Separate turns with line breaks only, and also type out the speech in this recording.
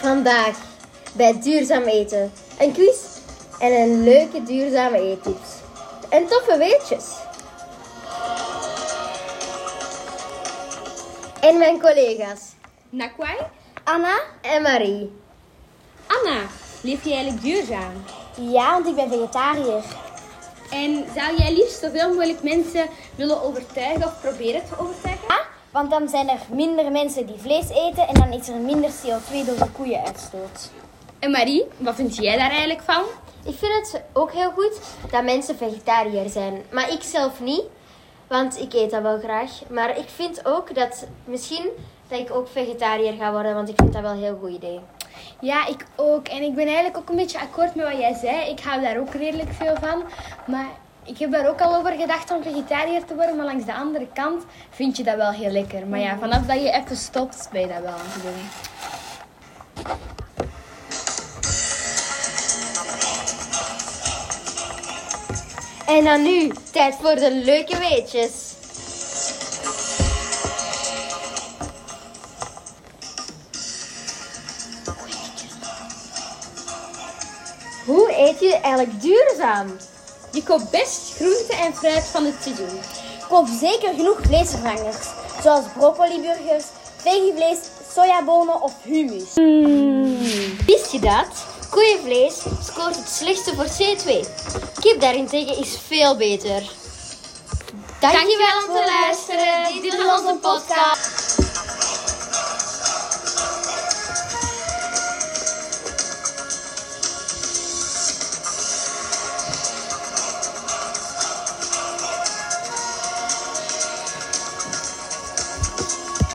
Vandaag bij Duurzaam Eten. Een quiz en een leuke duurzame eettips. En toffe weetjes. En mijn collega's
Nakwai?
Anna en Marie.
Anna, leef je eigenlijk duurzaam?
Ja, want ik ben vegetariër.
En zou jij liefst zoveel mogelijk mensen willen overtuigen of proberen te overtuigen?
Want dan zijn er minder mensen die vlees eten en dan is er minder CO2 door de koeienuitstoot.
En Marie, wat vind jij daar eigenlijk van?
Ik vind het ook heel goed dat mensen vegetariër zijn. Maar ik zelf niet, want ik eet dat wel graag. Maar ik vind ook dat misschien dat ik ook vegetariër ga worden, want ik vind dat wel een heel goed idee.
Ja, ik ook. En ik ben eigenlijk ook een beetje akkoord met wat jij zei. Ik hou daar ook redelijk veel van. Maar ik heb daar ook al over gedacht om vegetariër te worden. Maar langs de andere kant vind je dat wel heel lekker. Maar ja, vanaf dat je even stopt, ben je dat wel aan het doen.
En dan nu, tijd voor de leuke weetjes. Hoe eet je eigenlijk duurzaam?
Je koopt best groente en fruit van het seizoen.
Koop zeker genoeg vleesvervangers, zoals broccoliburgers, vegevlees, sojabonen of hummus.
Wist je dat? Koeienvlees scoort het slechtste voor C2. Kip daarentegen is veel beter. Dankjewel om te luisteren. Dit was onze podcast.